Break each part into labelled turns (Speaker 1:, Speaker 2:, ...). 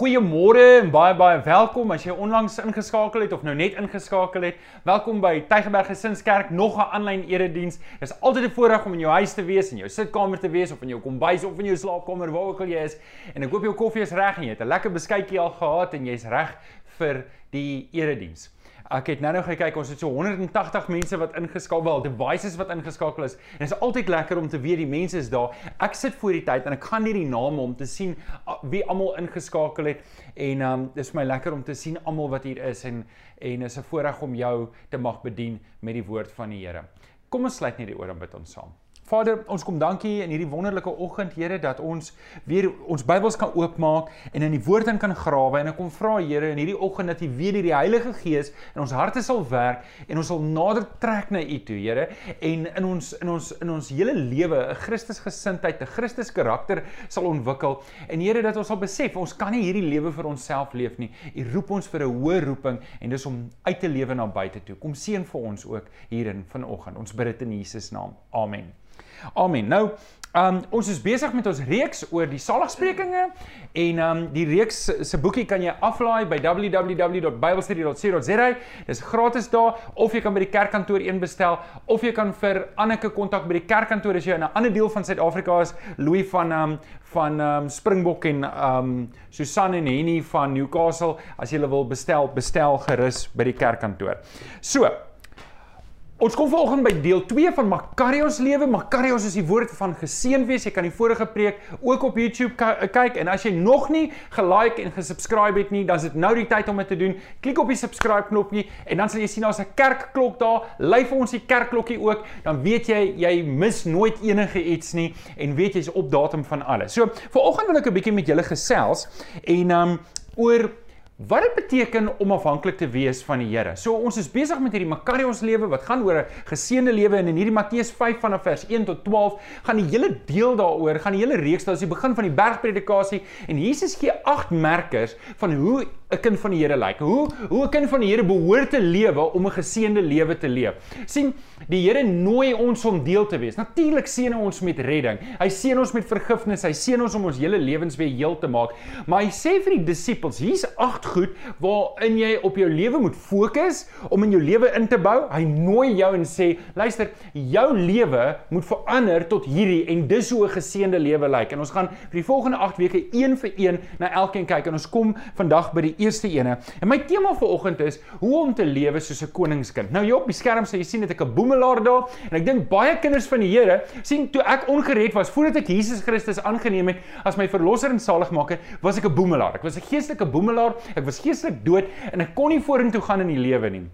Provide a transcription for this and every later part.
Speaker 1: Goeiemôre en baie baie welkom as jy onlangs ingeskakel het of nou net ingeskakel het. Welkom by Tygerberg Gesinskerk, nog 'n aanlyn erediens. Dit is altyd 'n voorreg om in jou huis te wees, in jou sitkamer te wees of in jou kombuis of in jou slaapkamer, waar ook al jy is. En ek hoop jou koffie is reg en jy het 'n lekker beskuitjie al gehad en jy's reg vir die erediens. Ek het nou nou gekyk, ons het so 180 mense wat ingeskakel, wel devices wat ingeskakel is. En dit is altyd lekker om te weet die mense is daar. Ek sit voor die tyd en ek gaan nie die name om te sien wie almal ingeskakel het en um dis vir my lekker om te sien almal wat hier is en en is 'n voorreg om jou te mag bedien met die woord van die Here. Kom ons sluit net die oor en bid ons saam. Vader, ons kom dankie in hierdie wonderlike oggend, Here, dat ons weer ons Bybels kan oopmaak en in die woord in kan grawe en ek kom vra Here in hierdie oggend dat U weer deur die Heilige Gees in ons harte sal werk en ons sal nader trek na U toe, Here, en in ons in ons in ons hele lewe 'n Christusgesindheid, 'n Christus karakter sal ontwikkel. En Here, dat ons sal besef ons kan nie hierdie lewe vir onsself leef nie. U roep ons vir 'n hoë roeping en dis om uit te lewe na buite toe. Kom seën vir ons ook hierin vanoggend. Ons bid dit in Jesus naam. Amen. Amen. Nou, um ons is besig met ons reeks oor die saligsprekinge en um die reeks se boekie kan jy aflaai by www.biblestudy.co.za. Dis gratis daar of jy kan by die kerkkantoor een bestel of jy kan vir Anneke kontak by die kerkkantoor as jy in 'n ander deel van Suid-Afrika is, Louis van um van um Springbok en um Susan en Henny van Newcastle as jy wil bestel, bestel gerus by die kerkkantoor. So, Ons kom vanoggend by deel 2 van Makarios lewe. Makarios is die woord van geseën wees. Jy kan die vorige preek ook op YouTube kyk en as jy nog nie gelike en gesubscribe het nie, dan is dit nou die tyd om dit te doen. Klik op die subscribe knoppie en dan sal jy sien daar's 'n kerkklok daar. Lui vir ons die kerkklokkie ook, dan weet jy jy mis nooit enige iets nie en weet jy's op datum van alles. So, vanoggend wil ek 'n bietjie met julle gesels en um oor Wat dit beteken om afhanklik te wees van die Here. So ons is besig met hierdie Makarios lewe wat gaan oor 'n geseënde lewe en in hierdie Matteus 5 vanaf vers 1 tot 12 gaan die hele deel daaroor, gaan die hele reeks, dit is die begin van die bergpredikasie en Jesus gee agt merkers van hoe 'n kind van die Here lyk. Hoe hoe 'n kind van die Here behoort te lewe om 'n geseënde lewe te leef. sien, die Here nooi ons om deel te wees. Natuurlik seën hy ons met redding. Hy seën ons met vergifnis. Hy seën ons om ons hele lewens weer heel te maak. Maar hy sê vir die disippels, hier's agt goed waarin jy op jou lewe moet fokus om in jou lewe in te bou. Hy nooi jou en sê, luister, jou lewe moet verander tot hierdie en dis hoe 'n geseënde lewe lyk. En ons gaan vir die volgende 8 weke een vir een na elkeen kyk en ons kom vandag by die eerste ene. En my tema vir oggend is hoe om te lewe soos 'n koningskind. Nou jy op die skerm sê jy sien dit ek 'n boemelaar daar en ek dink baie kinders van die Here sien toe ek ongered was voordat ek Jesus Christus aangeneem het as my verlosser en saligmaker, was ek 'n boemelaar. Ek was 'n geestelike boemelaar. Ek was geestelik dood en ek kon nie vorentoe gaan in die lewe nie.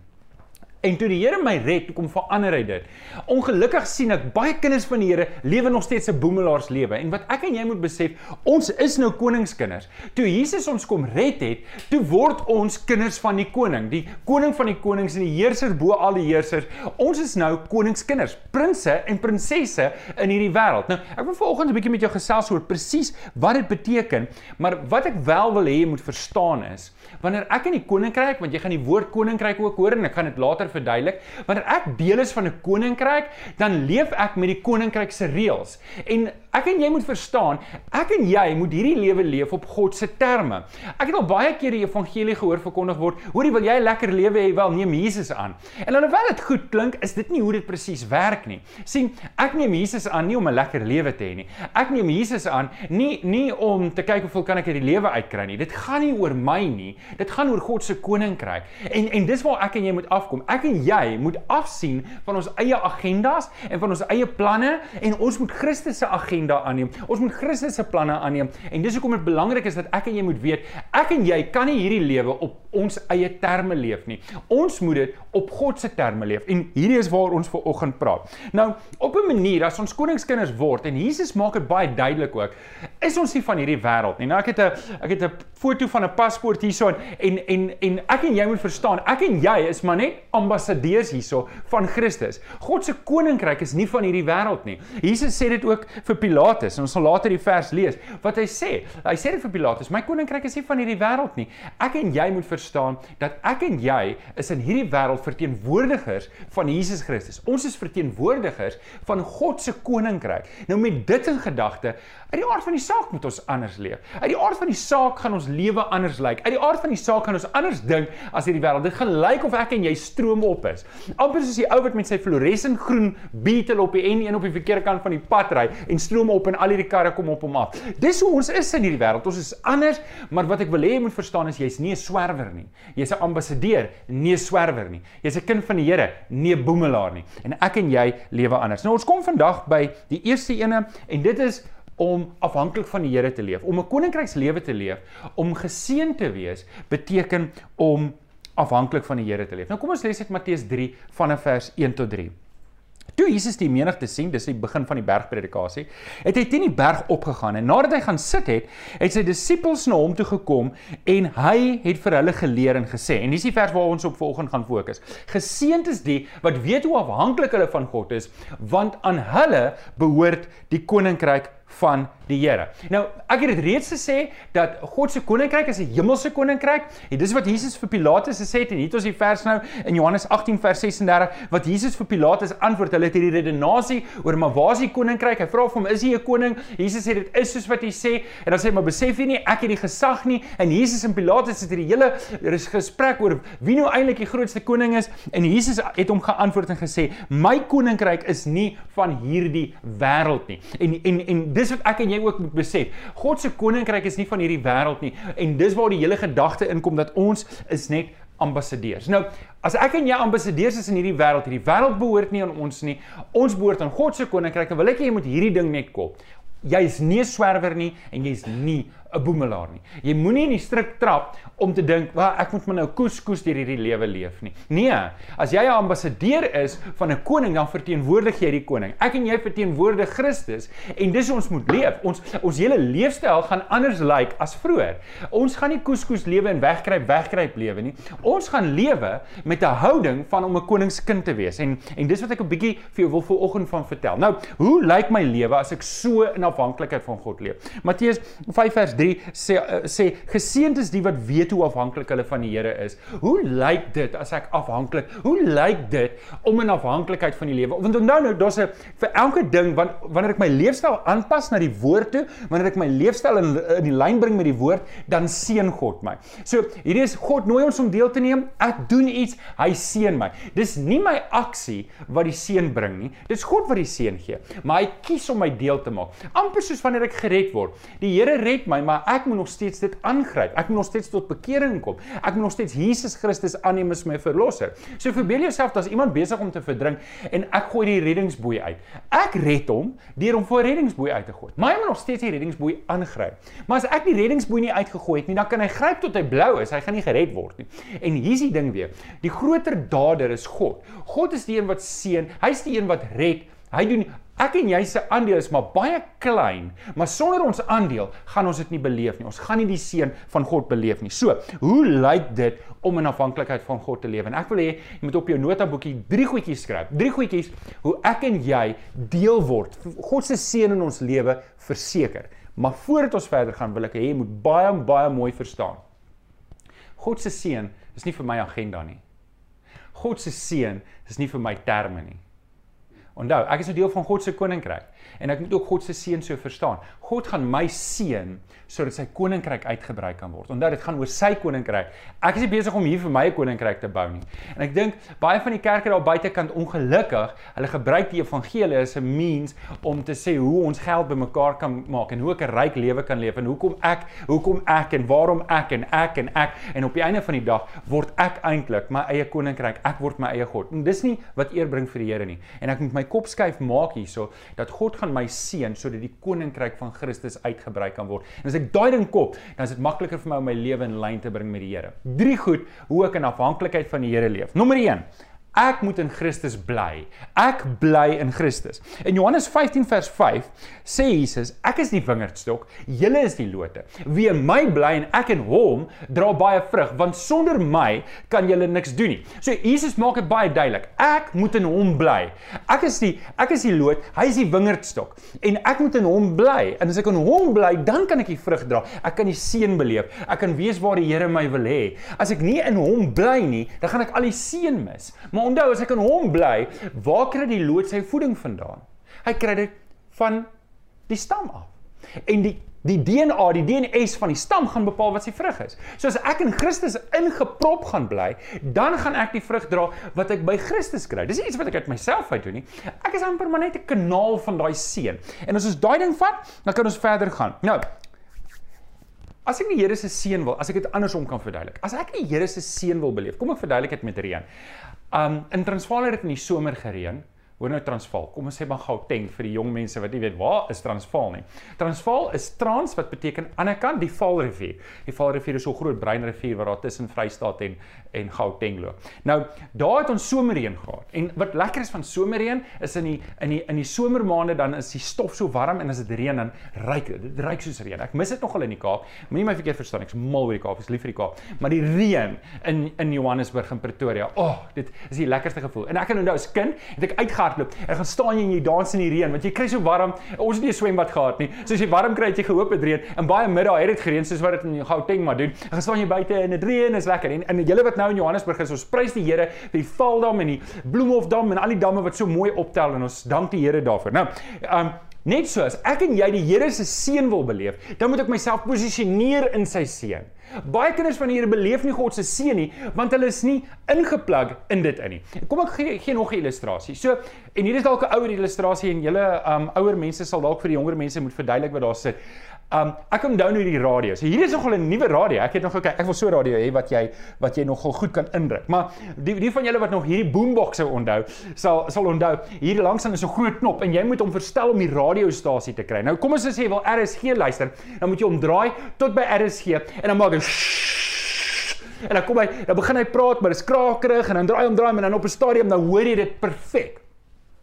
Speaker 1: En toe die Here my red, kom verander hy dit. Ongelukkig sien ek baie kinders van die Here lewe nog steeds 'n boemelaars lewe. En wat ek en jy moet besef, ons is nou koningskinders. Toe Jesus ons kom red het, toe word ons kinders van die koning, die koning van die konings en die heerser bo al die heersers. Ons is nou koningskinders, prinses en prinsesse in hierdie wêreld. Nou, ek wil vanoggend 'n bietjie met jou gesels oor presies wat dit beteken, maar wat ek wel wil hê jy moet verstaan is, wanneer ek in die koninkryk, want jy gaan die woord koninkryk ook hoor en ek gaan dit later verduidelik. Wanneer ek deel is van 'n koninkryk, dan leef ek met die koninkryk se reëls. En ek en jy moet verstaan, ek en jy moet hierdie lewe leef op God se terme. Ek het al baie keer die evangelie gehoor verkondig word, hoorie wil jy 'n lekker lewe hê, wel neem Jesus aan. En alhoewel dit goed klink, is dit nie hoe dit presies werk nie. sien, ek neem Jesus aan nie om 'n lekker lewe te hê nie. Ek neem Jesus aan nie nie om te kyk hoeveel kan ek uit die lewe uitkry nie. Dit gaan nie oor my nie. Dit gaan oor God se koninkryk. En en dis waar ek en jy moet afkom. Ek en jy moet afsien van ons eie agendas en van ons eie planne en ons moet Christus se agenda aanneem. Ons moet Christus se planne aanneem. En dis hoekom dit belangrik is dat ek en jy moet weet, ek en jy kan nie hierdie lewe op ons eie terme leef nie. Ons moet dit op God se terme leef. En hierdie is waar ons ver oggend praat. Nou, op 'n manier as ons koningskinders word en Jesus maak dit baie duidelik ook, is ons nie van hierdie wêreld nie. Nou ek het 'n ek het 'n foto van 'n paspoort hierso en en en ek en jy moet verstaan, ek en jy is maar net ambassadeurs hierso van Christus. God se koninkryk is nie van hierdie wêreld nie. Jesus sê dit ook vir Pilatus en ons sal later die vers lees wat hy sê. Hy sê dit vir Pilatus: "My koninkryk is nie van hierdie wêreld nie. Ek en jy moet verstaan dat ek en jy is in hierdie wêreld verteenwoordigers van Jesus Christus. Ons is verteenwoordigers van God se koninkryk. Nou met dit in gedagte, uit die aard van die saak moet ons anders leef. Uit die aard van die saak gaan ons lewe anders lyk. Uit die aard van die saak gaan ons anders dink as hierdie wêreld. Dit gaan lyk of ek en jy stroom op is. Amper soos die ou wat met sy fluoresent groen Beetle op die N1 op die verkeerde kant van die pad ry en stroom op en al hierdie karre kom op hom af. Dis hoe ons is in hierdie wêreld. Ons is anders, maar wat ek wil hê jy moet verstaan is jy's nie 'n swerwer nie. Jy's 'n ambassadeur, nie 'n swerwer nie. Jy's 'n kind van die Here, nie 'n boemelaar nie. En ek en jy lewe anders. Nou ons kom vandag by die eerste ene en dit is om afhanklik van die Here te leef, om 'n koninkrykslewe te leef, om geseën te wees, beteken om afhanklik van die Here te leef. Nou kom ons lees uit Matteus 3 vanaf vers 1 tot 3. Toe Jesus die menigte sien, dis die begin van die bergpredikasie, het hy teen die berg opgegaan en nadat hy gaan sit het, het sy disippels na hom toe gekom en hy het vir hulle geleer en gesê. En dis die vers waar ons op volgende gaan fokus. Geseënd is die wat weet hoe afhanklik hulle van God is, want aan hulle behoort die koninkryk van die Here. Nou, ek het dit reeds gesê dat God se koninkryk is 'n hemelse koninkryk. En dis wat Jesus vir Pilatus gesê het en hier het ons die vers nou in Johannes 18 vers 36 wat Jesus vir Pilatus antwoord. Hulle het hierdie redenasie oor maar waar is die koninkryk? Hy vra vir hom, "Is hy 'n koning?" Jesus sê dit is soos wat hy sê en dan sê hy, "Maar besef jy nie ek het die gesag nie?" En Jesus en Pilatus het hierdie hele gesprek oor wie nou eintlik die grootste koning is en Jesus het hom geantwoord en gesê, "My koninkryk is nie van hierdie wêreld nie." En en en dis wat ek en jy ook moet besef. God se koninkryk is nie van hierdie wêreld nie en dis waar die hele gedagte inkom dat ons is net ambassadeurs. Nou, as ek en jy ambassadeurs is in hierdie wêreld, hierdie wêreld behoort nie aan ons nie. Ons behoort aan God se koninkryk. Dan wil ek hê jy moet hierdie ding net kop. Jy is nie 'n swerwer nie en jy is nie 'n boemelaar nie. Jy moenie in die strik trap om te dink, "Wel, ek moet maar nou koes-koes deur hierdie lewe leef nie." Nee, as jy 'n ambassadeur is van 'n koning, dan verteenwoordig jy die koning. Ek en jy verteenwoordig Christus en dis ons moet leef. Ons ons hele leefstyl gaan anders lyk like as vroeër. Ons gaan nie koes-koes lewe en wegkruip wegkruip lewe nie. Ons gaan lewe met 'n houding van om 'n koningskind te wees. En en dis wat ek 'n bietjie vir jou wil vanoggend van vertel. Nou, hoe lyk my lewe as ek so in afhanklikheid van God leef? Matteus 5 vers 3 sê uh, sê geseënd is die wat weet hoe afhanklik hulle van die Here is. Hoe lyk dit as ek afhanklik? Hoe lyk dit om in afhanklikheid van die lewe? Want onthou nou, daar's 'n vir elke ding wanneer ek my leefstyl aanpas na die woord toe, wanneer ek my leefstyl in in die lyn bring met die woord, dan seën God my. So, hierdie is God nooi ons om deel te neem. Ek doen iets, hy seën my. Dis nie my aksie wat die seën bring nie. Dis God wat die seën gee, maar hy kies om my deel te maak. Amper soos wanneer ek gered word. Die Here red my, maar ek moet nog steeds dit aangryp. Ek moet nog steeds tot bekering kom. Ek moet nog steeds Jesus Christus aanneem as my verlosser. So verbeel jouself dat iemand besig om te verdrink en ek gooi die reddingsboei uit. Ek red hom deur hom voor reddingsboei uit te gooi. Maar hy moet nog steeds die reddingsboei aangryp. Maar as ek die reddingsboei nie uitgegooi het nie, dan kan hy gryp tot hy blou is. Hy gaan nie gered word nie. En hier's die ding weer. Die groter dader is God. God is die een wat seën. Hy's die een wat red. Hy doen Ek en jy se aandeel is maar baie klein, maar sonder ons aandeel gaan ons dit nie beleef nie. Ons gaan nie die seën van God beleef nie. So, hoe lyk dit om in afhanklikheid van God te leef? En ek wil hê jy moet op jou notaboekie drie goedjies skryf. Drie goedjies hoe ek en jy deel word. God se seën in ons lewe verseker. Maar voordat ons verder gaan, wil ek hê jy moet baie baie mooi verstaan. God se seën is nie vir my agenda nie. God se seën is nie vir my terme nie. Onthou, ek is 'n deel van God se koninkryk en ek moet ook God se seën so verstaan. God gaan my seën sodat sy koninkryk uitgebrei kan word. Onthou, dit gaan oor sy koninkryk. Ek is nie besig om hier vir my 'n koninkryk te bou nie. En ek dink baie van die kerke daar buitekant ongelukkig, hulle gebruik die evangelie as 'n means om te sê hoe ons geld bymekaar kan maak en hoe ek 'n ryk lewe kan leef en hoekom ek, hoekom ek en waarom ek en ek en ek en op die einde van die dag word ek eintlik my eie koninkryk. Ek word my eie God. En dis nie wat eer bring vir die Here nie. En ek moet my kop skuif maak hierso dat God gaan my seën sodat die koninkryk van Christus uitgebrei kan word. En as ek daai ding kop, dan is dit makliker vir my om my lewe in lyn te bring met die Here. Drie goed hoe ek in afhanklikheid van die Here leef. Nommer 1. Ek moet in Christus bly. Ek bly in Christus. In Johannes 15 vers 5 sê Jesus, ek is die wingerdstok, julle is die lote. Wie in my bly en ek in hom, dra baie vrug, want sonder my kan julle niks doen nie. So Jesus maak dit baie duidelik. Ek moet in hom bly. Ek is die ek is die loot, hy is die wingerdstok en ek moet in hom bly. En as ek in hom bly, dan kan ek die vrug dra. Ek kan die seën beleef. Ek kan weet waar die Here my wil hê. As ek nie in hom bly nie, dan gaan ek al die seën mis. Maar onthou, as ek in hom bly, waar kry die loot sy voeding vandaan? Hy kry dit van die stam af. En die die DNA, die DNS van die stam gaan bepaal wat sy vrug is. So as ek in Christus ingeprop gaan bly, dan gaan ek die vrug dra wat ek by Christus kry. Dis nie iets wat ek uit myself uit doen nie. Ek is amper maar net 'n kanaal van daai seën. En as ons daai ding vat, dan kan ons verder gaan. Nou, As ek die Here se seën wil, as ek dit andersom kan verduidelik. As ek die Here se seën wil beleef, kom ek verduidelik dit met reën. Um in Transvaal het dit in die somer gereën. Hoor nou Transvaal. Kom ons sê maar Gauteng vir die jong mense wat nie weet waar is Transvaal nie. Transvaal is Trans wat beteken aan die kant die Vaalrivier. Die Vaalrivier is so groot bruin rivier wat daar tussen Vrystaat en en Gauteng loop. Nou, daar het ons somerreën gehad. En wat lekker is van somerreën is in die in die in die somermaande dan is die stof so warm en as dit reën dan ruik dit. Dit ruik soos reën. Ek mis dit nogal in die Kaap. Moenie my verkeerd verstaan. Ek's mal oor die Kaap. Ek's lief vir die Kaap. Maar die reën in in Johannesburg en Pretoria. O, oh, dit is die lekkerste gevoel. En ek kan onthou as kind het ek uitgehardloop. Ek gaan staan jy en jy dans in die reën want jy kry so warm. Ons het nie 'n swembad gehad nie. So as jy warm kry, het jy gehoop dit reën. En baie middag het dit gereën soos wat dit in Gauteng maar doen. Ek gaan staan jy buite en dit reën is lekker. En en julle wat nou in Johannesburg is, ons prys die Here vir die Valdam en die Bloemhofdam en al die damme wat so mooi optel en ons dank die Here daarvoor. Nou, um net so as ek en jy die Here se seën wil beleef, dan moet ek myself posisioneer in sy seën. Baie kinders van die Here beleef nie God se seën nie, want hulle is nie ingeplug in dit in nie. Kom ek gee, gee nog 'n illustrasie. So, en hier is dalk 'n ouer illustrasie en julle um ouer mense sal dalk vir die jonger mense moet verduidelik wat daar sit. Um ek down nou die radio. So hier is nogal 'n nuwe radio. Ek het nog gekyk. Ek wil so 'n radio hê wat jy wat jy nogal goed kan indruk. Maar die die van julle wat nog hierdie boombox sou onthou, sal sal onthou hier langs aan is 'n groot knop en jy moet hom verstel om die radiostasie te kry. Nou kom ons sê wil RSG luister, dan moet jy hom draai tot by RSG en dan maak hy en dan kom hy, dan begin hy praat, maar dit is krakerig en dan draai hom draai en dan op 'n stadium dan hoor jy dit perfek.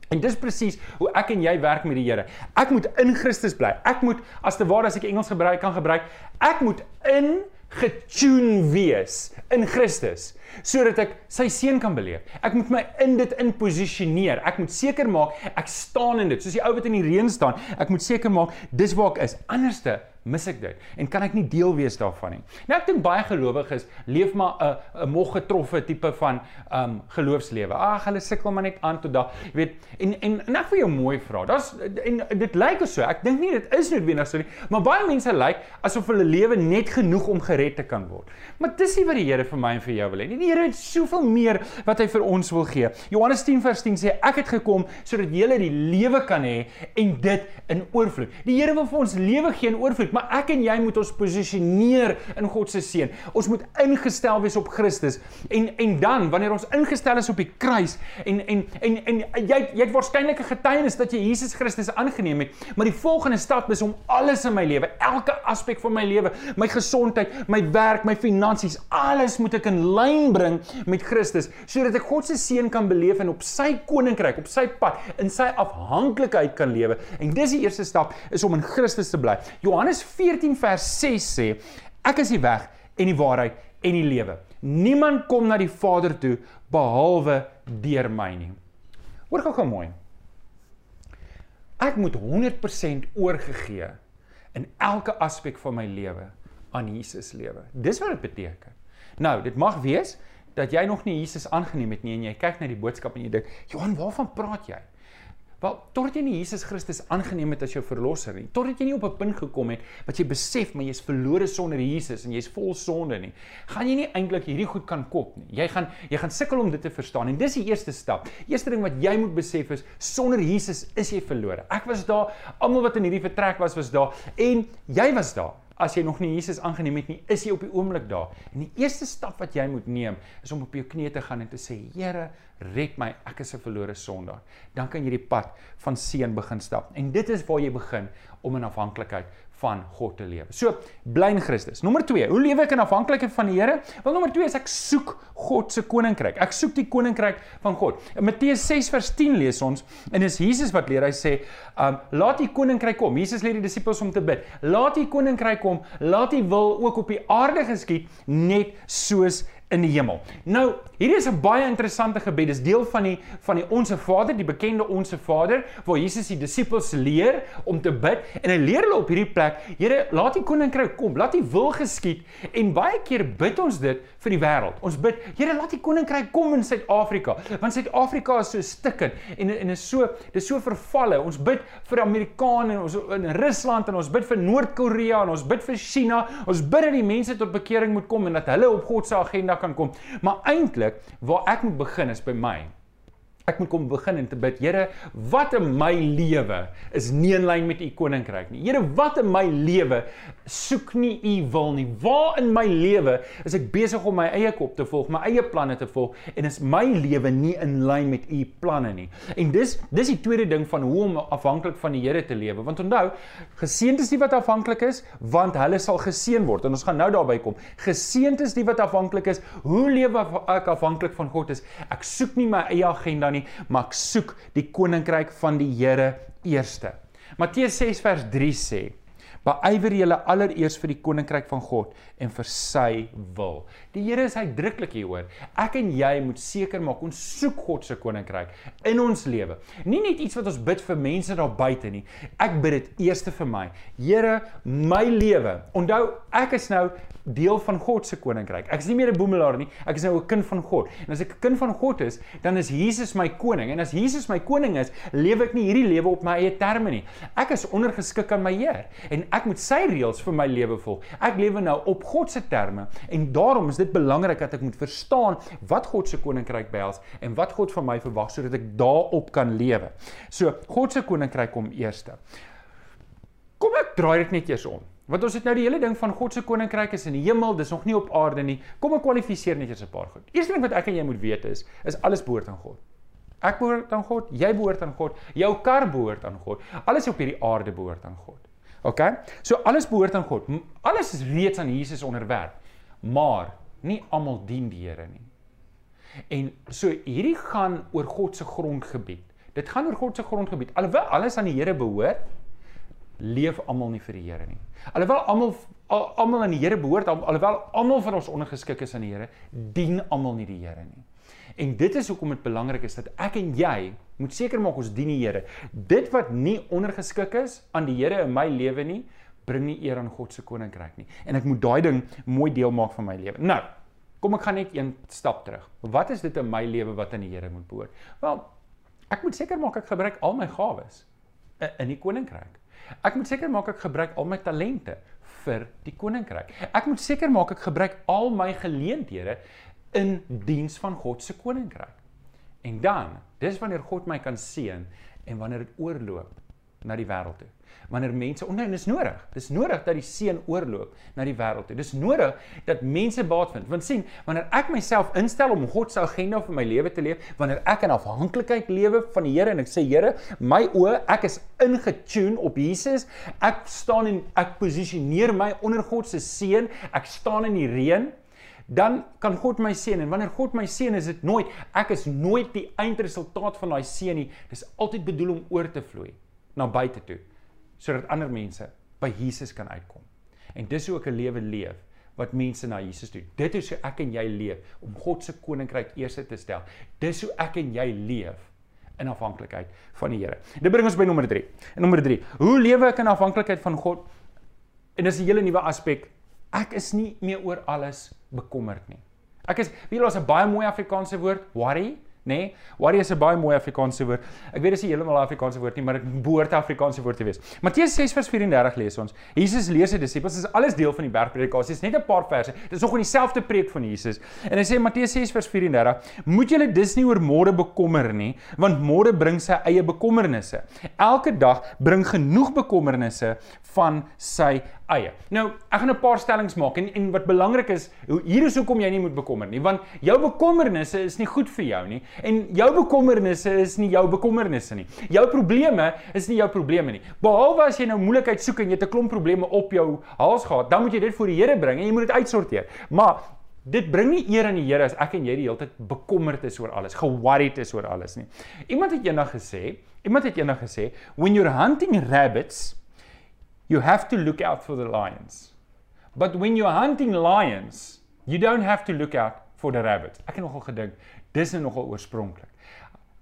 Speaker 1: En dis presies hoe ek en jy werk met die Here. Ek moet in Christus bly. Ek moet as te ware as ek Engels gebruik kan gebruik, ek moet in getune wees in Christus sodat ek sy seën kan beleef. Ek moet my in dit in posisioneer. Ek moet seker maak ek staan in dit. Soos die ou wat in die reën staan, ek moet seker maak dis waar ek is. Anderste mis ek dit en kan ek nie deel wees daarvan nie. Nou ek dink baie gelowiges leef maar 'n 'n mog getroffe tipe van um geloofslewe. Ag, hulle sukkel maar net aan tot daai, jy weet, en en en ek wil jou mooi vra. Daar's en dit lyk so. Ek dink nie dit is noodwendig so nie, maar baie mense lyk asof hulle lewe net genoeg om gered te kan word. Maar dis nie wat die Here vir my en vir jou wil hê nie. Die Here het soveel meer wat hy vir ons wil gee. Johannes 10 vers 10 sê ek het gekom sodat jy die lewe kan hê en dit in oorvloed. Die Here wil vir ons lewe gee in oorvloed maar ek en jy moet ons posisioneer in God se seën. Ons moet ingestel wees op Christus. En en dan wanneer ons ingestel is op die kruis en en en en jy jy het waarskynlik 'n getuienis dat jy Jesus Christus aangeneem het, maar die volgende stap is om alles in my lewe, elke aspek van my lewe, my gesondheid, my werk, my finansies, alles moet ek in lyn bring met Christus sodat ek God se seën kan beleef en op sy koninkryk, op sy pad, in sy afhanklikheid kan lewe. En dis die eerste stap is om in Christus te bly. Johannes 14 vers 6 sê ek is die weg en die waarheid en die lewe. Niemand kom na die Vader toe behalwe deur my nie. Hoor gou gou mooi. Ek moet 100% oorgegee in elke aspek van my lewe aan Jesus lewe. Dis wat dit beteken. Nou, dit mag wees dat jy nog nie Jesus aangeneem het nie en jy kyk na die boodskap en jy dink, "Johan, waarvan praat jy?" Wel, totdat jy nie Jesus Christus aangeneem het as jou verlosser nie, totdat jy nie op 'n punt gekom het wat jy besef maar jy's verlore sonder Jesus en jy's vol sonde nie, gaan jy nie eintlik hierdie goed kan kop nie. Jy gaan jy gaan sukkel om dit te verstaan en dis die eerste stap. Eerste ding wat jy moet besef is sonder Jesus is jy verlore. Ek was daar, almal wat in hierdie vertrek was was daar en jy was daar. As jy nog nie Jesus aangeneem het nie, is jy op die oomblik daar. En die eerste stap wat jy moet neem, is om op jou knieë te gaan en te sê: "Here, red my, ek is 'n verlore sondaar." Dan kan jy die pad van seën begin stap. En dit is waar jy begin om in afhanklikheid van God te lewe. So, bly in Christus. Nommer 2, hoe lewe ek in afhanklikheid van die Here? Wel nommer 2 is ek soek God se koninkryk. Ek soek die koninkryk van God. In Matteus 6 vers 10 lees ons en dis Jesus wat leer. Hy sê, um laat die koninkryk kom. Jesus leer die disippels om te bid. Laat die koninkryk kom. Laat die wil ook op die aarde geskied net soos in die hemel. Nou, hier is 'n baie interessante gebed. Dis deel van die van die Onse Vader, die bekende Onse Vader, waar Jesus die disippels leer om te bid en hy leer hulle op hierdie plek, Here, laat U koninkryk kom, laat U wil geskied. En baie keer bid ons dit vir die wêreld. Ons bid, Here, laat U koninkryk kom in Suid-Afrika, want Suid-Afrika is so stikkend en en is so dis so vervalle. Ons bid vir Amerikane en ons in Rusland en ons bid vir Noord-Korea en ons bid vir China. Ons bid dat die mense tot bekering moet kom en dat hulle op God se agenda kan kom. Maar eintlik waar ek moet begin is by my. Ek moet kom begin en te bid. Here, wat in my lewe is nie in lyn met u koninkryk nie. Here, wat in my lewe soek nie u wil nie. Waar in my lewe is ek besig om my eie kop te volg, my eie planne te volg en is my lewe nie in lyn met u planne nie. En dis dis die tweede ding van hoe om afhanklik van die Here te lewe. Want onthou, geseënd is die wat afhanklik is, want hulle sal geseën word. En ons gaan nou daarby kom. Geseënd is die wat afhanklik is. Hoe lewe ek afhanklik van God is? Ek soek nie my eie agenda nie, maar ek soek die koninkryk van die Here eerste. Matteus 6 vers 3 sê: Beywer julle allereers vir die koninkryk van God en vir sy wil. Die Here is uitdruklik hieroor. Ek en jy moet seker maak ons soek God se koninkryk in ons lewe. Nie net iets wat ons bid vir mense daar buite nie. Ek bid dit eers vir my. Here, my lewe. Onthou, ek is nou deel van God se koninkryk. Ek is nie meer 'n boemelaar nie. Ek is nou 'n kind van God. En as ek 'n kind van God is, dan is Jesus my koning. En as Jesus my koning is, lewe ek nie hierdie lewe op my eie terme nie. Ek is ondergeskik aan my Heer en ek moet sy reëls vir my lewe volg. Ek lewe nou op God se terme en daarom is dit belangrik dat ek moet verstaan wat God se koninkryk behels en wat God van my verwag sodat ek daarop kan lewe. So, God se koninkryk kom eerste. Kom ek draai dit net eers om. Want ons het nou die hele ding van God se koninkryk is in die hemel, dis nog nie op aarde nie. Kom ek kwalifiseer net eers 'n paar goed. Eerste ding wat ek en jy moet weet is, is alles behoort aan God. Ek behoort aan God, jy behoort aan God, jou kar behoort aan God. Alles op hierdie aarde behoort aan God. OK? So alles behoort aan God. Alles is reeds aan Jesus onderwerf. Maar nie almal dien die Here nie. En so hierdie gaan oor God se grondgebied. Dit gaan oor God se grondgebied. Alhoewel alles aan die Here behoort, leef almal nie vir die Here nie. Alhoewel almal almal aan die Here behoort, alhoewel almal van ons ondergeskik is aan die Here, dien almal nie die Here nie. En dit is hoekom dit belangrik is dat ek en jy moet seker maak ons dien die Here. Dit wat nie ondergeskik is aan die Here in my lewe nie, bring nie eer aan God se koninkryk nie. En ek moet daai ding mooi deel maak van my lewe. Nou, kom ek gaan net een stap terug. Wat is dit in my lewe wat aan die Here moet behoort? Wel, ek moet seker maak ek gebruik al my gawes in die koninkryk. Ek moet seker maak ek gebruik al my talente vir die koninkryk. Ek moet seker maak ek gebruik al my geleenthede in diens van God se koninkryk. En dan, dis wanneer God my kan seën en wanneer dit oorloop na die wêreld toe wanneer mense onthou dis nodig. Dis nodig dat die seën oorloop na die wêreld toe. Dis nodig dat mense baat vind. Want sien, wanneer ek myself instel om God se agenda vir my lewe te leef, wanneer ek in afhanklikheid lewe van die Here en ek sê Here, my oë, ek is ingetune op Jesus. Ek staan en ek posisioneer my onder God se seën. Ek staan in die reën dan kan God my seën en wanneer God my seën is dit nooit ek is nooit die eindresultaat van daai seën nie dis altyd bedoel om oor te vloei na buite toe sodat ander mense by Jesus kan uitkom. En dis hoe ek 'n lewe leef wat mense na Jesus toe. Dit is hoe ek en jy leef om God se koninkryk eers te stel. Dis hoe ek en jy leef in afhanklikheid van die Here. Dit bring ons by nommer 3. En nommer 3, hoe lewe ek in afhanklikheid van God? En dis 'n hele nuwe aspek. Ek is nie meer oor alles bekommerd nie. Ek is, weet jy, daar's 'n baie mooi Afrikaanse woord, worry nê? Nee? Worry is 'n baie mooi Afrikaanse woord. Ek weet nie heeltemal 'n Afrikaanse woord nie, maar dit behoort 'n Afrikaanse woord te wees. Matteus 6:34 lees ons. Jesus lees sy disippels, dis alles deel van die bergpredikasie. Net 'n paar verse. Dit is nog in dieselfde preek van Jesus. En hy sê Matteus 6:34, "Moet julle dus nie oor môre bekommer nie, want môre bring sy eie bekommernisse. Elke dag bring genoeg bekommernisse van sy eie. Nou, ek gaan 'n paar stellings maak en en wat belangrik is, hier is hoekom jy nie moet bekommer nie, want jou bekommernisse is nie goed vir jou nie en jou bekommernisse is nie jou bekommernisse nie. Jou probleme is nie jou probleme nie. Behalwe as jy nou moeilikheid soek en jy het 'n klomp probleme op jou hals gehad, dan moet jy dit voor die Here bring en jy moet dit uitsorteer. Maar Dit bring nie eer aan die Here as ek en jy die hele tyd bekommerd is oor alles, ge-worried is oor alles nie. Iemand het eendag gesê, iemand het eendag gesê, when you're hunting rabbits, you have to look out for the lions. But when you're hunting lions, you don't have to look out for the rabbits. Ek het nogal gedink, dis nou nogal oorspronklik.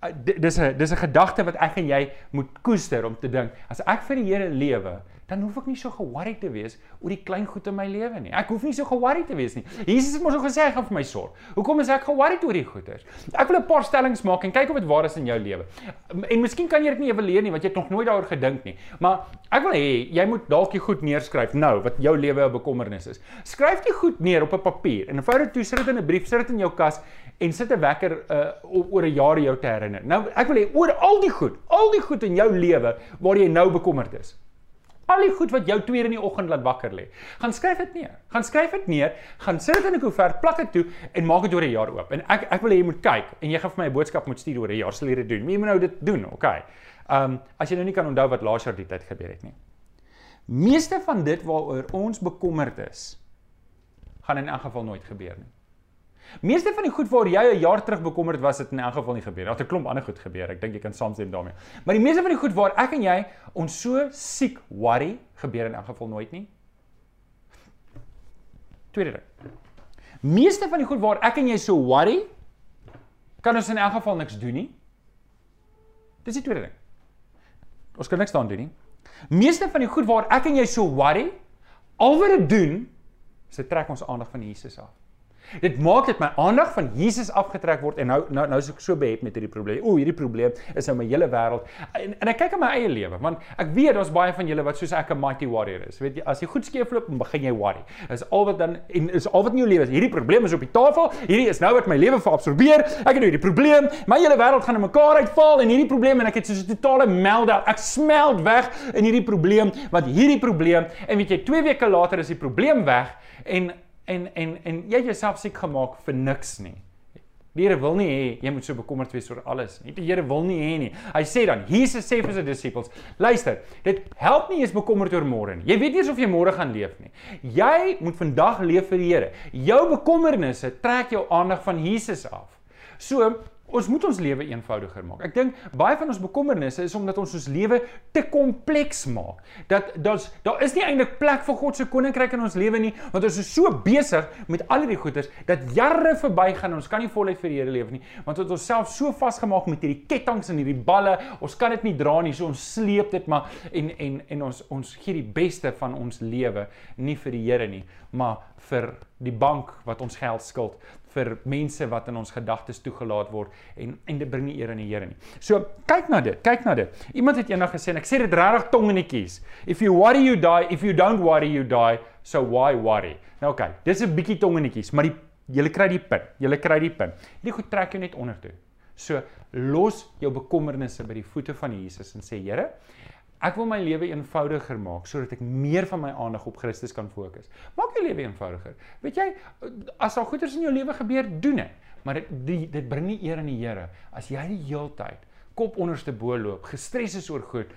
Speaker 1: Uh, dis 'n dis 'n gedagte wat ek en jy moet koester om te dink, as ek vir die Here lewe, dan hoef ek nie so ge-worried te wees oor die klein goed in my lewe nie. Ek hoef nie so ge-worried te wees nie. Jesus het mos al gesê hy gaan vir my sorg. Hoekom is ek ge-worried oor die goeders? Ek wil 'n paar stellings maak en kyk of dit waar is in jou lewe. En miskien kan jy dit nie evalueer nie want jy het nog nooit daaroor gedink nie. Maar ek wil hê jy moet dalk die goed neerskryf nou wat jou lewe 'n bekommernis is. Skryf dit goed neer op 'n papier en vou dit toe, sit dit in 'n brief, sit dit in jou kas en sit 'n wekker uh oor 'n jaar jou te herinner. Nou ek wil hê oor al die goed, al die goed in jou lewe waar jy nou bekommerd is al die goed wat jou tweede in die oggend laat wakker lê. Gaan skryf dit neer. Gaan skryf dit neer, gaan sit dit in 'n koevert, plak dit toe en maak dit oor 'n jaar oop. En ek ek wil hê jy moet kyk en jy gaan vir my 'n boodskap moet stuur oor 'n jaar sal jy dit doen. Wie moet nou dit doen? Okay. Ehm um, as jy nou nie kan onthou wat laas jaar die tyd gebeur het nie. Meeste van dit waaroor ons bekommerd is, gaan in elk geval nooit gebeur nie. Meeste van die goed waar jy 'n jaar terug bekommerd was, het in elk geval nie gebeur. Daar het 'n klomp ander goed gebeur. Ek dink jy kan saamstem daarmee. Maar die meeste van die goed waar ek en jy ons so siek worry, gebeur in elk geval nooit nie. Tweede ding. Meeste van die goed waar ek en jy so worry, kan ons in elk geval niks doen nie. Dis die tweede ding. Ons kan niks daaraan doen nie. Meeste van die goed waar ek en jy so worry, al wat dit doen, is dit trek ons aandag van Jesus af. Dit maak dit my aandag van Jesus afgetrek word en nou nou nou is ek so behep met hierdie probleem. O, hierdie probleem is nou my hele wêreld. En, en ek kyk aan my eie lewe want ek weet daar's baie van julle wat soos ek 'n mighty warrior is. Weet jy, as jy goed skeefloop, dan begin jy worry. Is al wat dan en is al wat in jou lewe is. Hierdie probleem is op die tafel. Hierdie is nou wat my lewe verabsorbeer. Ek het nou hierdie probleem. My hele wêreld gaan in mekaar uitval en hierdie probleem en ek het soos 'n totale meltdown. Ek smelt weg in hierdie probleem wat hierdie probleem en weet jy, 2 weke later is die probleem weg en en en en jy jouself siek gemaak vir niks nie. Die Here wil nie hê jy moet so bekommerd wees oor alles nie. Die Here wil nie hê nie. Hy sê dan, Jesus sê vir sy disippels, luister, dit help nie eens bekommerd oor môre nie. Jy weet nie of jy môre gaan leef nie. Jy moet vandag leef vir die Here. Jou bekommernisse trek jou aandag van Jesus af. So, Ons moet ons lewe eenvoudiger maak. Ek dink baie van ons bekommernisse is omdat ons ons lewe te kompleks maak. Dat daar's daar is nie eintlik plek vir God se koninkryk in ons lewe nie, want ons is so besig met al hierdie goeders dat jare verbygaan en ons kan nie voluit vir die Here leef nie, want ons het onsself so vasgemaak met hierdie ketTINGS en hierdie balle. Ons kan dit nie dra nie, so ons sleep dit maar en en en ons ons gee die beste van ons lewe nie vir die Here nie, maar vir die bank wat ons geld skuld vir mense wat in ons gedagtes toegelaat word en en dit bring nie eer aan die Here nie. So kyk na dit, kyk na dit. Iemand het eendag gesê en ek sê dit regtig tongenetjies. If you worry you die, if you don't worry you die, so why worry? Nou oké, okay, dis 'n bietjie tongenetjies, maar die julle kry die punt. Julle kry die punt. Hierdie goed trek jou net onder toe. So los jou bekommernisse by die voete van Jesus en sê Here, Ek wil my lewe eenvoudiger maak sodat ek meer van my aandag op Christus kan fokus. Maak jou lewe eenvoudiger. Weet jy, as daar goeders in jou lewe gebeur, doen dit. Maar dit die, dit bring nie eer aan die Here as jy die heeltyd kop onderste bo loop, gestres is oor goed.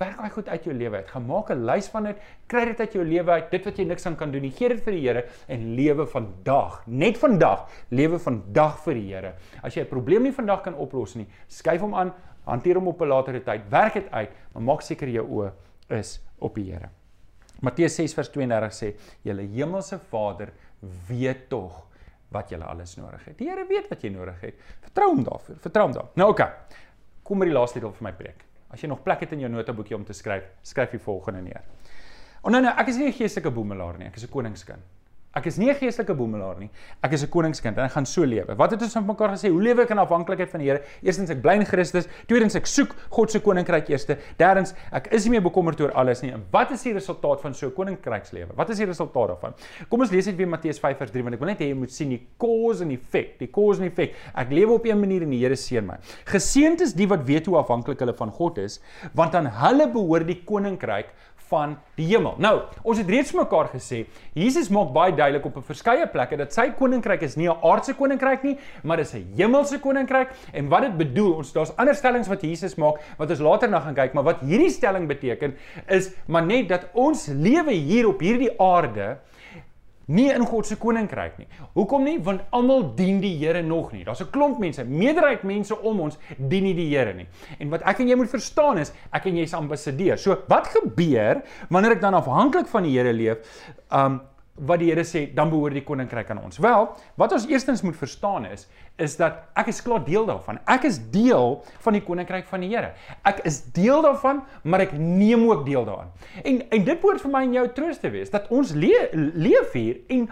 Speaker 1: Werk daai goed uit jou lewe uit. Gaan maak 'n lys van dit, kry dit uit jou lewe uit, dit wat jy niks aan kan doen nie. Gee dit vir die Here en lewe vandag, net vandag, lewe vandag vir die Here. As jy 'n probleem nie vandag kan oplos nie, skuif hom aan hanteer hom op 'n latere tyd, werk dit uit, maar maak seker jou oë is op die Here. Matteus 6:32 sê: "Julle hemelse Vader weet tog wat julle alles nodig het." Die Here weet wat jy nodig het. Vertrou hom daarvoor. Vertrou hom daar. Nou oké. Okay. Kom by die laaste deel van my preek. As jy nog plek het in jou notaboekie om te skryf, skryf die volgende neer. Oh nou nou, ek is nie 'n geestelike boemelaar nie, ek is 'n koningskind. Ek is nie 'n geestelike boemelaar nie. Ek is 'n koningskind en ek gaan so lewe. Wat het ons van mekaar gesê? Hoe lewe ek in afhanklikheid van die Here? Eerstens ek bly in Christus, tweedens ek soek God se koninkryk eerste, derdens ek is nie meer bekommerd oor alles nie. En wat is die resultaat van so 'n koninkrykslewe? Wat is die resultaat daarvan? Kom ons lees net weer Matteus 5:3 want ek wil net hê jy moet sien die cause and effect, die cause and effect. Ek lewe op 'n manier en die Here seën my. Geseënd is die wat weet hoe afhanklik hulle van God is, want aan hulle behoort die koninkryk van die hemel. Nou, ons het reeds mekaar gesê, Jesus maak baie duidelik op 'n verskeie plekke dat sy koninkryk is nie 'n aardse koninkryk nie, maar dis 'n hemelse koninkryk en wat dit bedoel, ons daar's ander stellings wat Jesus maak wat ons later na gaan kyk, maar wat hierdie stelling beteken is maar net dat ons lewe hier op hierdie aarde nie in God se koninkryk nie. Hoekom nie? Want almal dien die Here nog nie. Daar's 'n klomp mense, meerderheid mense om ons dien nie die Here nie. En wat ek en jy moet verstaan is, ek en jy is ambassadeurs. So, wat gebeur wanneer ek dan afhanklik van die Here leef? Um wat die Here sê, dan behoort die koninkryk aan ons. Wel, wat ons eerstens moet verstaan is, is dat ek is klaar deel daarvan. Ek is deel van die koninkryk van die Here. Ek is deel daarvan, maar ek neem ook deel daaraan. En en dit behoort vir my en jou troos te wees dat ons le leef hier en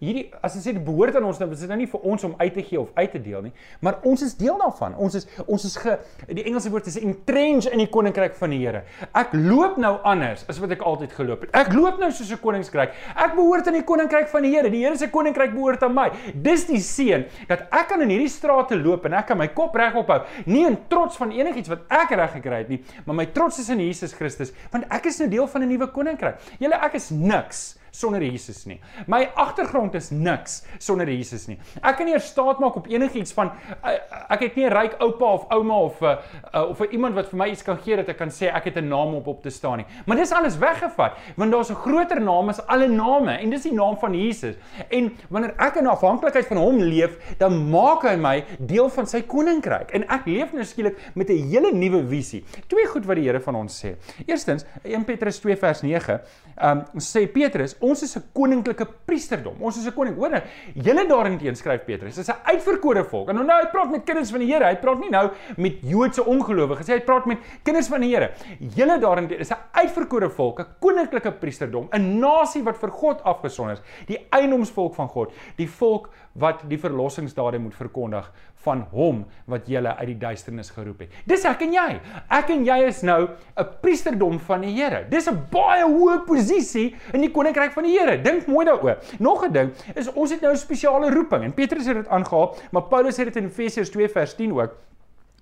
Speaker 1: hierdie as ons sê dit behoort aan ons nou is dit nou nie vir ons om uit te gee of uit te deel nie maar ons is deel daarvan. Ons is ons is ge die Engelse woord is entrenched in die koninkryk van die Here. Ek loop nou anders as wat ek altyd geloop het. Ek loop nou soos 'n koningskryk ek behoort aan die koninkryk van die Here. Die Here se koninkryk behoort aan my. Dis die seën dat ek kan in hierdie strate loop en ek kan my kop reg ophou. Nie in trots van enigiets wat ek reg gekry het nie maar my trots is in Jesus Christus want ek is nou deel van 'n nuwe koninkryk. Julle ek is niks sonder Jesus nie. My agtergrond is niks sonder Jesus nie. Ek kan nie eers staat maak op enigiets van uh, ek het nie 'n ryk oupa of ouma of uh, of vir iemand wat vir my iets kan gee dat ek kan sê ek het 'n naam op op te staan nie. Maar dis alles weggevat want daar's 'n groter naam as alle name en dis die naam van Jesus. En wanneer ek in afhanklikheid van hom leef, dan maak hy my deel van sy koninkryk en ek leef nou skielik met 'n hele nuwe visie. Twee goed wat die Here van ons sê. Eerstens 1 Petrus 2 vers 9, ehm um, sê Petrus ons is 'n koninklike priesterdom. Ons is 'n koning. Hoor nou, julle daarin skryf Petrus, is 'n uitverkore volk. En nou nou hy praat met kinders van die Here. Hy praat nie nou met Joodse ongelowiges nie. Hy praat met kinders van die Here. Julle daarin is 'n uitverkore volk, 'n koninklike priesterdom, 'n nasie wat vir God afgesonder is, die eienoomsvolk van God, die volk wat die verlossingsdade moet verkondig van hom wat julle uit die duisternis geroep het. Dis ek en jy. Ek en jy is nou 'n priesterdom van die Here. Dis 'n baie hoë posisie in die koninkryk van die Here. Dink mooi daaroor. Nog 'n ding is ons het nou 'n spesiale roeping en Petrus het dit aangehaal, maar Paulus het dit in Efesiërs 2 vers 10 ook.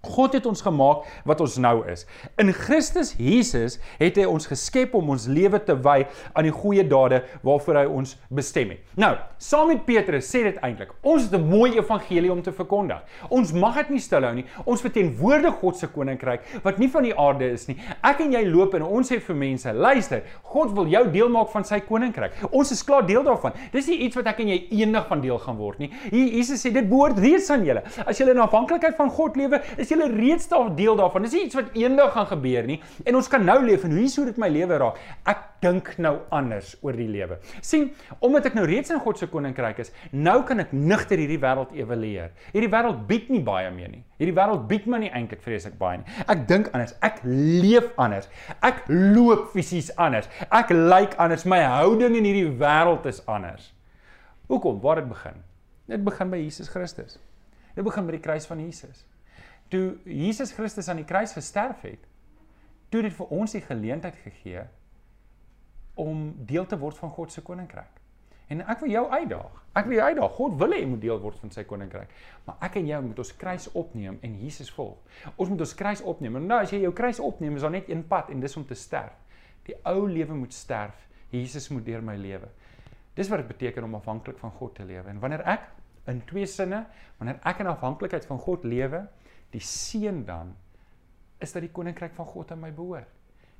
Speaker 1: God het ons gemaak wat ons nou is. In Christus Jesus het hy ons geskep om ons lewe te wy aan die goeie dade waarvoor hy ons bestem het. Nou, saam met Petrus sê dit eintlik, ons het 'n mooi evangelie om te verkondig. Ons mag dit nie stilhou nie. Ons verteenwoordig God se koninkryk wat nie van die aarde is nie. Ek en jy loop en ons sê vir mense, luister, God wil jou deel maak van sy koninkryk. Ons is klaar deel daarvan. Dis nie iets wat ek en jy eendag van deel gaan word nie. Jesus sê dit behoort reeds aan julle. As jy in afhanklikheid van God lewe, is jy reeds daar deel daarvan. Dis nie iets wat eendag gaan gebeur nie. En ons kan nou leef en hoe sou dit my lewe raak? Ek dink nou anders oor die lewe. sien, omdat ek nou reeds in God se koninkryk is, nou kan ek nigter hierdie wêreld evalueer. Hierdie wêreld bied nie baie meer nie. Hierdie wêreld bied my nie eintlik vreeslik baie nie. Ek dink anders, ek leef anders. Ek loop fisies anders. Ek lyk like anders. My houding in hierdie wêreld is anders. Hoekom? Waar dit begin? Dit begin by Jesus Christus. Dit begin by die kruis van Jesus toe Jesus Christus aan die kruis gesterf het, toe dit vir ons die geleentheid gegee om deel te word van God se koninkryk. En ek wil jou uitdaag. Ek wil jou uitdaag. God wil hê jy moet deel word van sy koninkryk. Maar ek en jy moet ons kruis opneem en Jesus volg. Ons moet ons kruis opneem. En nou as jy jou kruis opneem, is daar net een pad en dis om te sterf. Die ou lewe moet sterf. Jesus moet deur my lewe. Dis wat dit beteken om afhanklik van God te lewe. En wanneer ek in twee sinne, wanneer ek in afhanklikheid van God lewe, die seën dan is dat die koninkryk van God aan my behoort.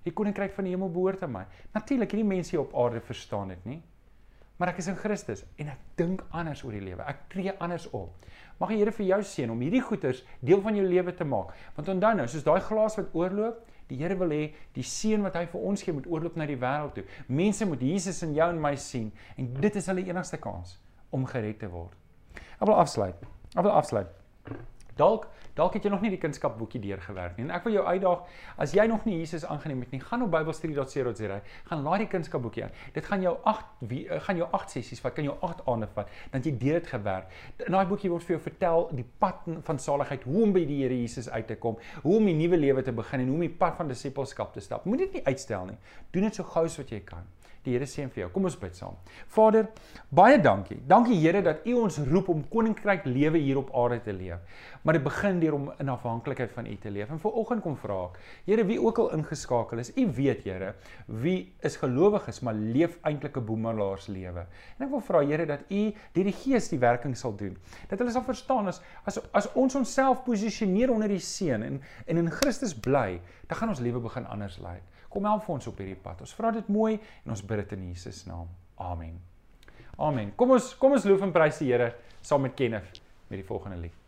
Speaker 1: Die koninkryk van die hemel behoort aan my. Natuurlik, hierdie mense hier op aarde verstaan dit nie. Maar ek is in Christus en ek dink anders oor die lewe. Ek tree anders op. Mag die Here vir jou seën om hierdie goeders deel van jou lewe te maak. Want onthou nou, soos daai glas wat oorloop, die Here wil hê die seën wat hy vir ons gee moet oorloop na die wêreld toe. Mense moet Jesus in jou en my sien en dit is hulle enigste kans om gered te word. Ek wil afsluit. Ek wil afsluit. Dalk dalk het jy nog nie die kunskapboekie deurgewerk nie. En ek wil jou uitdaag, as jy nog nie Jesus aangeneem het nie, gaan op bybelstudie.co.za, gaan laai die kunskapboekie aan. Dit gaan jou 8 eh, gaan jou 8 sessies vat, kan jou 8 aande vat, dan jy deur dit gewerk. In daai boekie word vir jou vertel die pad van saligheid, hoe om by die Here Jesus uit te kom, hoe om 'n nuwe lewe te begin en hoe om die pad van disippelskap te stap. Moenie dit nie uitstel nie. Doen dit so gou as wat jy kan. Die Here seën vir jou. Kom ons bid saam. Vader, baie dankie. Dankie Here dat U ons roep om koninkryk lewe hier op aarde te leef. Maar dit begin deur om in afhanklikheid van U te leef. En vanoggend kom vra ek, Here, wie ook al ingeskakel is, U weet Here, wie is gelowig is maar leef eintlik 'n boemelaars lewe. En ek wil vra Here dat U deur die Gees die werking sal doen. Dat hulle sal verstaan as as as ons onsself posisioneer onder die seën en en in Christus bly, dan gaan ons lewe begin anders lyk. Kom help ons op hierdie pad. Ons vra dit mooi en ons bid dit in Jesus naam. Amen. Amen. Kom ons kom ons loof en prys die Here saam met Kenneth met die volgende lied.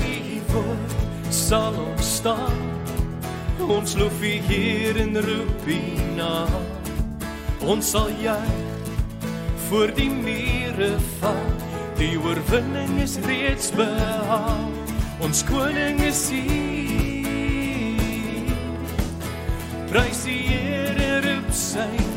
Speaker 2: woord sal ons staan. Ons loof u hier in roep u na. Ons sal juig voor die mure val. Die oorwinning is reeds behaal. Ons koning is hier. Prys die Here, roep sy